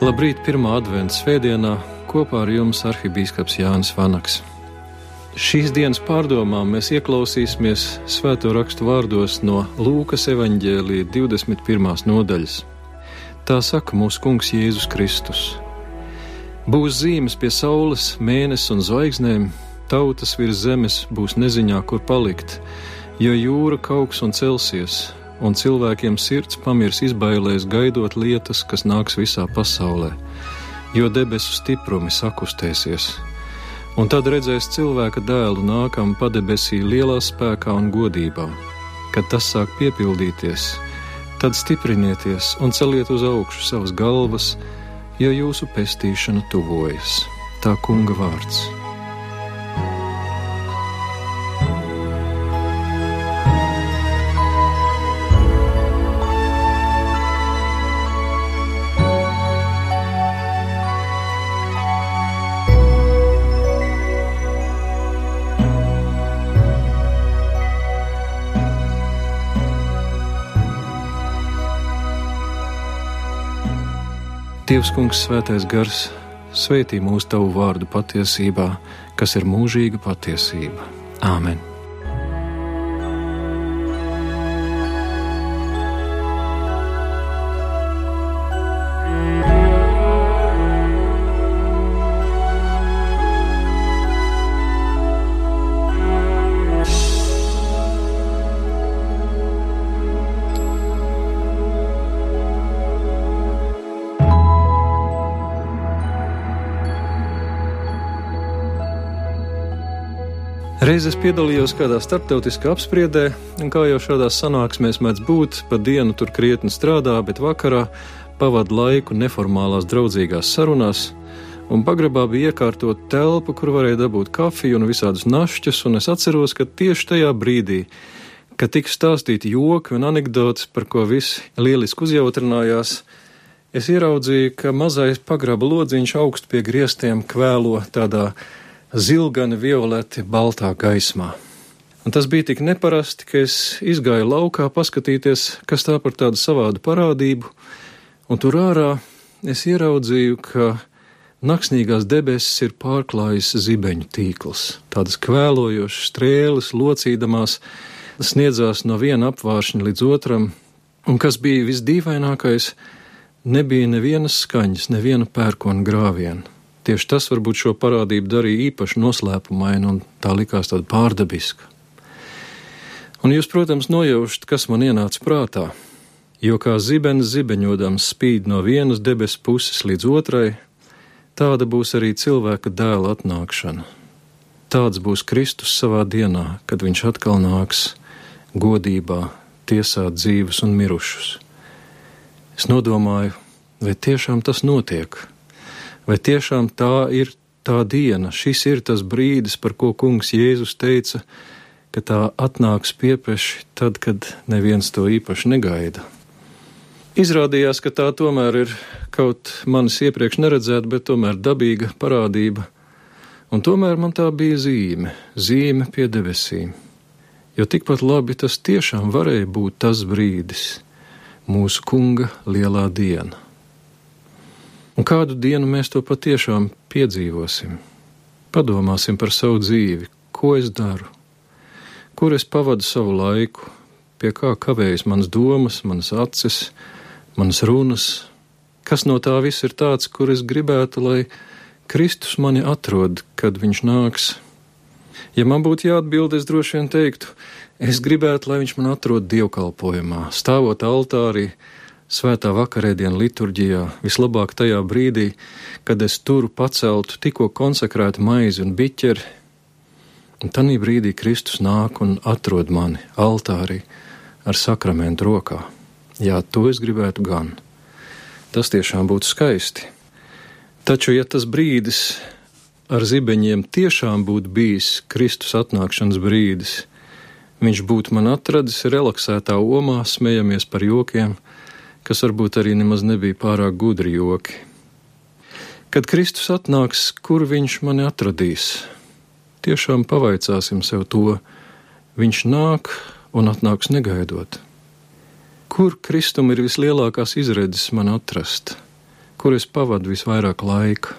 Labrīt, pirmā adventas svētdienā kopā ar jums arhibīskaps Jānis Vanaks. Šīs dienas pārdomām mēs ieklausīsimies svēto rakstu vārdos no Lūkas evaņģēlīja 21. nodaļas. Tā saka mūsu kungs Jēzus Kristus. Būs zīmes pie saules, mēnesis un zvaigznēm, tautas virs zemes būs neziņā, kur palikt, jo jūra kauks un celsies, un cilvēkiem sirds pamirs izbailēs gaidot lietas, kas nāks visā pasaulē, jo debesu stiprumi sakustēsies. Un tad redzēs cilvēka dēlu nākam padebesī lielā spēkā un godībā. Kad tas sāk piepildīties, tad stiprinieties un celiet uz augšu savas galvas, jo jūsu pestīšana tuvojas. Tā kunga vārds. Dievs, Kungs, Svētais Gars, svētī mūsu tavu vārdu patiesībā, kas ir mūžīga patiesība. Āmen! Reiz es piedalījos kādā starptautiskā apspriedē, un kā jau šādās sanāksmēs mēdz būt, pa dienu tur krietni strādā, bet vakarā pavadu laiku neformālās draudzīgās sarunās, un pagrabā bija iekārtot telpu, kur varēja dabūt kafiju un visādus našķus, un es atceros, ka tieši tajā brīdī, kad tika stāstīti joki un anekdotas, par ko visi lieliski uzjautrinājās, es ieraudzīju, ka mazais pagraba lodziņš augstu pie griestiem kvēlo tādā zilgani, violeti, baltā gaismā. Un tas bija tik neparasti, ka es izgāju laukā paskatīties, kas tā par tādu savādu parādību, un tur ārā es ieraudzīju, ka Naksnīgās debesis ir pārklājis zibeņu tīkls, tādas kvēlojošas strēles, locīdamās, sniedzās no viena apvāršņa līdz otram, un kas bija visdīvainākais, nebija nevienas skaņas, neviena pērkona grāviena. Tieši tas varbūt šo parādību darīja īpaši noslēpumainu, un tā likās tāda pārdabiska. Un jūs, protams, nojaušat, kas man ienāca prātā, jo kā zibens zibeņodams spīd no vienas debesu puses līdz otrai, tāda būs arī cilvēka dēla atnākšana. Tāds būs Kristus savā dienā, kad viņš atkal nāks godībā tiesāt dzīvus un mirušus. Es nodomāju, vai tiešām tas notiek? Vai tiešām tā ir tā diena, šis ir tas brīdis, par ko kungs Jēzus teica, ka tā atnāks piepeši tad, kad neviens to īpaši negaida. Izrādījās, ka tā tomēr ir kaut manis iepriekš neredzēta, bet tomēr dabīga parādība, un tomēr man tā bija zīme, zīme pie debesīm. Jo tikpat labi tas tiešām varēja būt tas brīdis, mūsu kunga lielā diena. Un kādu dienu mēs to patiešām piedzīvosim? Padomāsim par savu dzīvi, ko es daru, kur es pavadu savu laiku, pie kā kavējas manas domas, manas acis, manas runas, kas no tā viss ir tāds, kur es gribētu, lai Kristus mani atrod, kad viņš nāks. Ja man būtu jāatbild, es droši vien teiktu, es gribētu, lai viņš man atrod dievkalpojumā, stāvot altārī, svētā vakarēdienu liturģijā, vislabāk tajā brīdī, kad es turu paceltu tikko konsekrētu maizi un biķeri, un tanī brīdī Kristus nāk un atrod mani altārī ar sakramentu rokā. Jā, to es gribētu gan. Tas tiešām būtu skaisti. Taču, ja tas brīdis ar zibeņiem tiešām būtu bijis Kristus atnākšanas brīdis, viņš būtu man atradis relaksētā omā, smejamies par jokiem, kas varbūt arī nemaz nebija pārāk gudri joki. Kad Kristus atnāks, kur viņš mani atradīs? Tiešām pavaicāsim sev to, viņš nāk un atnāks negaidot. Kur Kristum ir vislielākās izredzes man atrast? kur es pavadu visvairāk laika,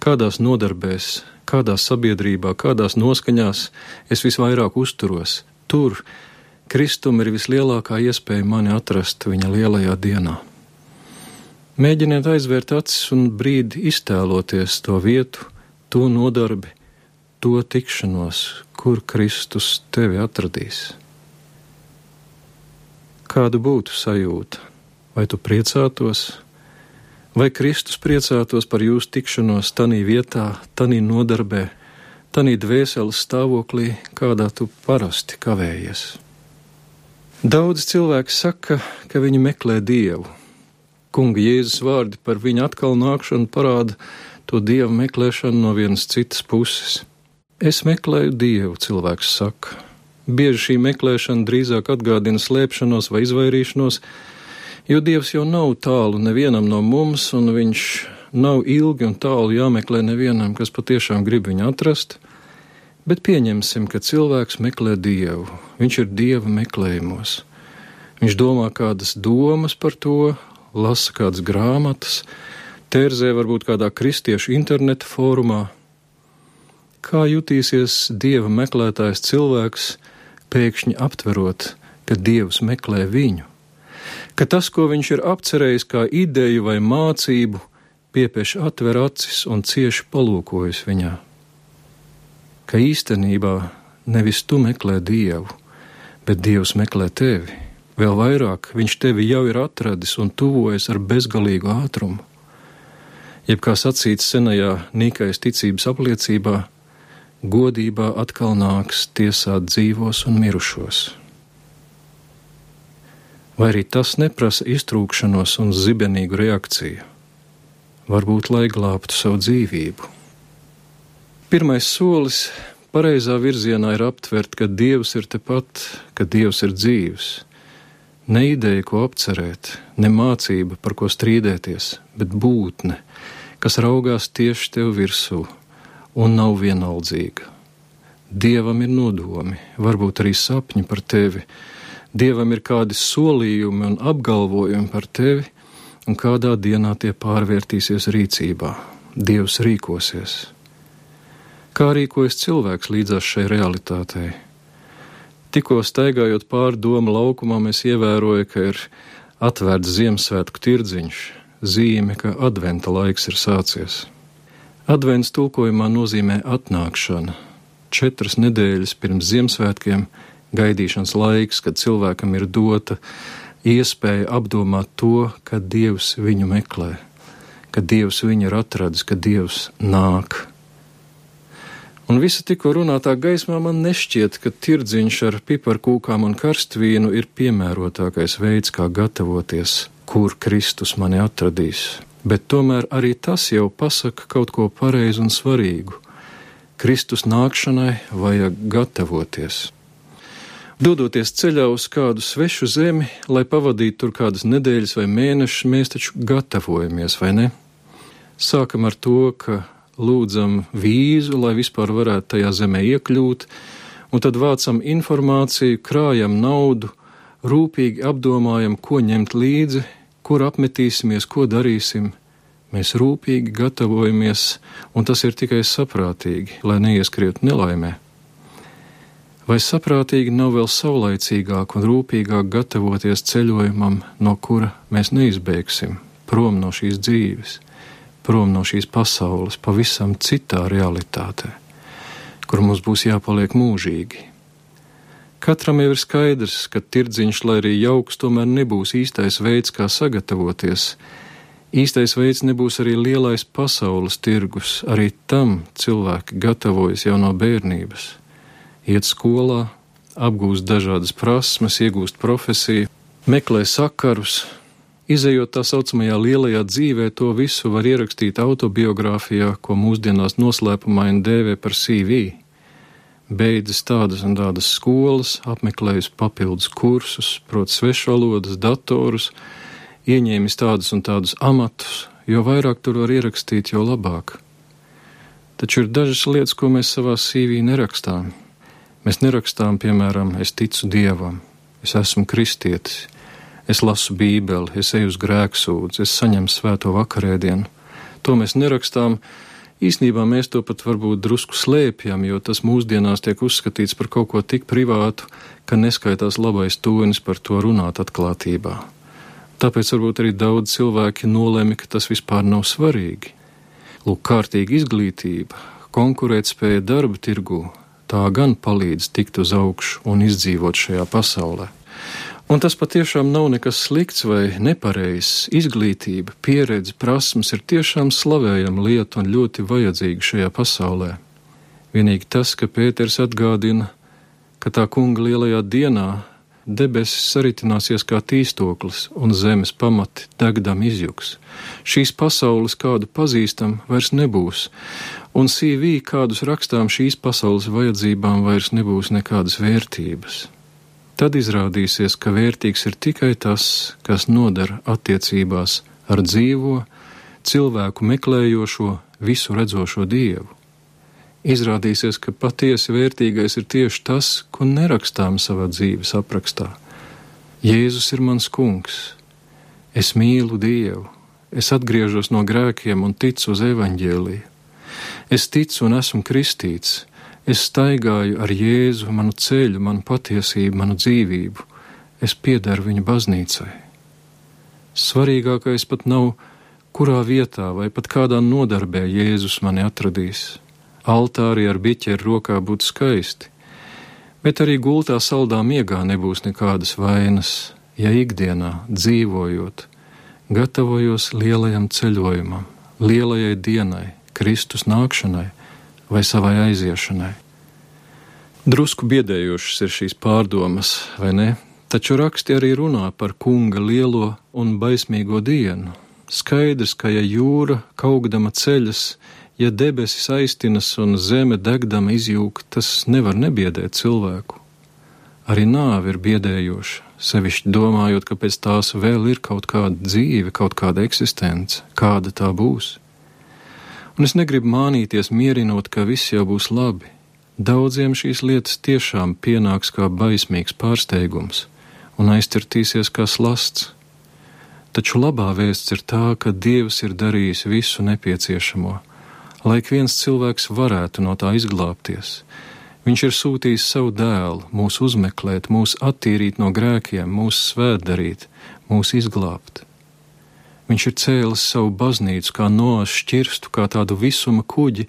kādās nodarbēs, kādā sabiedrībā, kādās noskaņās es visvairāk uzturos. Tur Kristum ir vislielākā iespēja mani atrast viņa lielajā dienā. Mēģiniet aizvērt acis un brīdi iztēloties to vietu, to nodarbi, to tikšanos, kur Kristus tevi atradīs. Kāda būtu sajūta? Vai tu priecātos, vai Kristus priecātos par jūsu tikšanos tanī vietā, tanī nodarbē, tanī dvēseles stāvoklī, kādā tu parasti kavējies? Daudz cilvēku saka, ka viņi meklē Dievu. Kunga Jēzus vārdi par viņa atkal nākšanu parāda to Dievu meklēšanu no vienas citas puses. Es meklēju Dievu, cilvēks saka. Bieži šī meklēšana drīzāk atgādina slēpšanos vai izvairīšanos, jo Dievs jau nav tālu nevienam no mums, un Viņš nav ilgi un tālu jāmeklē nevienam, kas patiešām grib viņu atrast. Bet pieņemsim, ka cilvēks meklē Dievu, viņš ir Dieva meklējumos. Viņš domā kādas domas par to, lasa kādas grāmatas, tērzē varbūt kādā kristiešu interneta fórumā. Kā jutīsies Dieva meklētājs cilvēks, pēkšņi aptverot, ka Dievs meklē viņu, ka tas, ko viņš ir apcerējis kā ideju vai mācību, piepieši atver acis un cieši palūkojas viņā. Ka īstenībā nevis tu meklē Dievu, bet Dievs meklē tevi. Vēl vairāk viņš tevi jau ir atradis un tuvojas ar bezgalīgu ātrumu. Jeb kā sacīts senajā nīkais ticības apliecībā, godībā atkal nāks tiesāt dzīvos un mirušos. Vai arī tas neprasa iztrūkšanos un zibenīgu reakciju? Varbūt, lai glābtu savu dzīvību. Pirmais solis pareizā virzienā ir aptvert, ka Dievs ir tepat, ka Dievs ir dzīves. Ne ideja, ko apcerēt, ne mācība, par ko strīdēties, bet būtne, kas raugās tieši tev virsū un nav vienaldzīga. Dievam ir nodomi, varbūt arī sapņi par tevi. Dievam ir kādi solījumi un apgalvojumi par tevi, un kādā dienā tie pārvērtīsies rīcībā. Dievs rīkosies. Kā rīkojas cilvēks līdzās šai realitātei? Tikko staigājot pāri domu laukumam, es ievēroju, ka ir atvērts Ziemassvētku tirdziņš, zīme, ka adventa laiks ir sācies. Advents tulkojumā nozīmē atnākšana. Četras nedēļas pirms Ziemassvētkiem gaidīšanas laiks, kad cilvēkam ir dota iespēja apdomāt to, ka Dievs viņu meklē, ka Dievs viņu ir atradis, ka Dievs nāk. Un visa tikko runātā gaismā man nešķiet, ka tirdziņš ar piparkūkām un karstvīnu ir piemērotākais veids, kā gatavoties, kur Kristus mani atradīs bet tomēr arī tas jau pasaka kaut ko pareizu un svarīgu. Kristus nākšanai vajag gatavoties. Dodoties ceļā uz kādu svešu zemi, lai pavadītu tur kādas nedēļas vai mēnešus, mēs taču gatavojamies, vai ne? Sākam ar to, ka lūdzam vīzu, lai vispār varētu tajā zemē iekļūt, un tad vācam informāciju, krājam naudu, rūpīgi apdomājam, ko ņemt līdzi, kur apmetīsimies, ko darīsim. Mēs rūpīgi gatavojamies, un tas ir tikai saprātīgi, lai neieskrietu nelaimē. Vai saprātīgi nav vēl saulaicīgāk un rūpīgāk gatavoties ceļojumam, no kura mēs neizbēgsim, prom no šīs dzīves, prom no šīs pasaules, pavisam citā realitātē, kur mums būs jāpaliek mūžīgi? Katram jau ir skaidrs, ka tirdziņš, lai arī jauks, tomēr nebūs īstais veids, kā sagatavoties. Īstais veids nebūs arī lielais pasaules tirgus, arī tam cilvēki gatavojas jau no bērnības. Iet skolā, apgūst dažādas prasmes, iegūst profesiju, meklē sakarus, Izejot tā saucamajā lielajā dzīvē, to visu var ierakstīt autobiogrāfijā, ko mūsdienās noslēpumaini dēvē par CV beidzis tādas un tādas skolas, apmeklējis papildus kursus, proti, svešvalodas, datorus, ieņēmis tādus un tādus amatus, jo vairāk tur var ierakstīt, jo labāk. Taču ir dažas lietas, ko mēs savā sīvī nerakstām. Mēs nerakstām, piemēram, es ticu Dievam, es esmu kristietis, es lasu Bībeli, es eju uz grēksūdzi, es saņemu svēto vakarēdienu. To mēs nerakstām. Īsnībā mēs to pat varbūt drusku slēpjam, jo tas mūsdienās tiek uzskatīts par kaut ko tik privātu, ka neskaitās labais tonis par to runāt atklātībā. Tāpēc varbūt arī daudz cilvēki nolēma, ka tas vispār nav svarīgi. Lūk, kārtīga izglītība, konkurētspēja darba tirgū, tā gan palīdz tikt uz augšu un izdzīvot šajā pasaulē. Un tas patiešām nav nekas slikts vai nepareizs. Izglītība, pieredze, prasmes ir tiešām slavējama lieta un ļoti vajadzīga šajā pasaulē. Vienīgi tas, ka Pēters atgādina, ka tā kunga lielajā dienā debesis saritināsies kā tīstoklis, un zemes pamati degdam izjuks. Šīs pasaules, kādu pazīstam, vairs nebūs, un CV, kādus rakstām šīs pasaules vajadzībām, vairs nebūs nekādas vērtības tad izrādīsies, ka vērtīgs ir tikai tas, kas nodara attiecībās ar dzīvo, cilvēku meklējošo, visu redzošo dievu. Izrādīsies, ka patiesi vērtīgais ir tieši tas, ko nerakstām savā dzīves aprakstā. Jēzus ir mans kungs, es mīlu Dievu, es atgriežos no grēkiem un ticu uz evaņģēliju. Es ticu un esmu kristīts, Es staigāju ar Jēzu, manu ceļu, manu patiesību, manu dzīvību. Es piederu viņa baznīcai. Svarīgākais pat nav, kurā vietā vai pat kādā nodarbē Jēzus mani atradīs. Altārī ar biķeru rokā būtu skaisti, bet arī gultā saldā miegā nebūs nekādas vainas, ja ikdienā dzīvojot, gatavojos lielajam ceļojumam, lielajai dienai, Kristus nākšanai vai savai aiziešanai. Drusku biedējošas ir šīs pārdomas, vai ne? Taču raksti arī runā par kunga lielo un baismīgo dienu. Skaidrs, ka ja jūra kaugdama ceļas, ja debesis aiztinas un zeme degdama izjūg, tas nevar nebiedēt cilvēku. Arī nāve ir biedējoša, sevišķi domājot, ka pēc tās vēl ir kaut kāda dzīve, kaut kāda eksistence, kāda tā būs. Un es negribu mānīties, mierinot, ka viss jau būs labi. Daudziem šīs lietas tiešām pienāks kā baismīgs pārsteigums un aiztirtīsies kā slasts. Taču labā vēsts ir tā, ka Dievs ir darījis visu nepieciešamo, lai ik viens cilvēks varētu no tā izglābties. Viņš ir sūtījis savu dēlu, mūs uzmeklēt, mūs attīrīt no grēkiem, mūs svētdarīt, mūs izglābt. Viņš ir cēlis savu baznīcu kā nošķirstu, kā tādu visuma kuģi,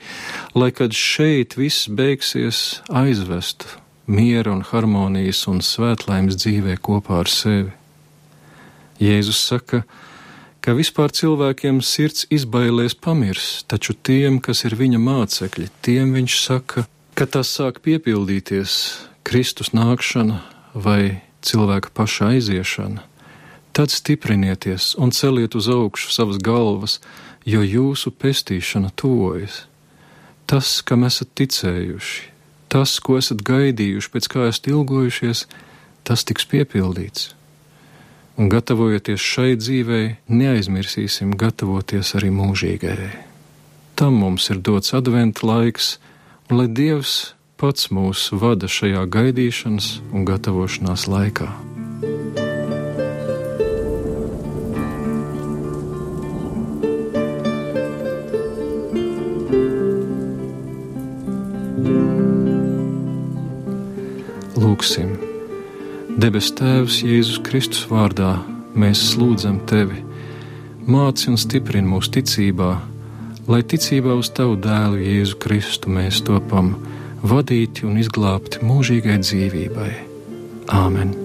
lai kad šeit viss beigsies, aizvestu miera un harmonijas un svētlaimes dzīvē kopā ar sevi. Jēzus saka, ka vispār cilvēkiem sirds izbailēs pamirs, taču tiem, kas ir viņa mācekļi, tiem viņš saka, ka tas sāk piepildīties Kristus nākšana vai cilvēka paša aiziešana Tad stiprinieties un celiet uz augšu savas galvas, jo jūsu pestīšana tuvojas. Tas, kam esat ticējuši, tas, ko esat gaidījuši, pēc kā esat ilgojušies, tas tiks piepildīts. Un gatavojoties šai dzīvei, neaizmirsīsim gatavoties arī mūžīgajai. Tam mums ir dots adventa laiks, un lai Dievs pats mūs vada šajā gaidīšanas un gatavošanās laikā. Lūksim, debes Tēvs Jēzus Kristus vārdā, mēs lūdzam Tevi, māci un stiprini mūsu ticībā, lai ticībā uz Tavu dēlu Jēzu Kristu mēs topam vadīti un izglābti mūžīgai dzīvībai. Āmen!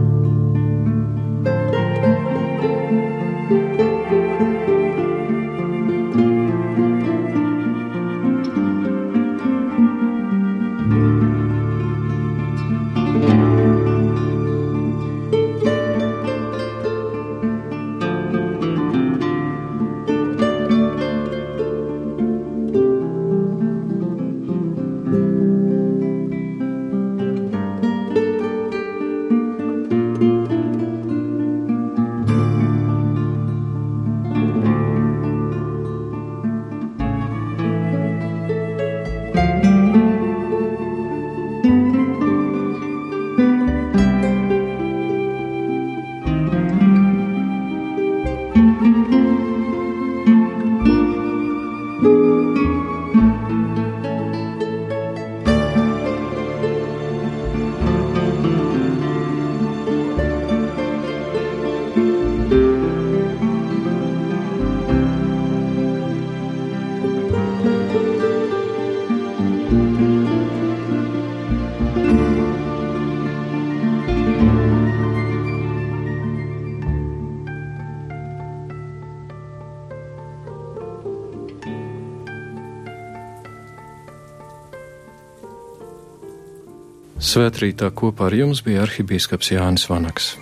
Svētrītā kopā ar jums bija arhibīskaps Jānis Vanaks.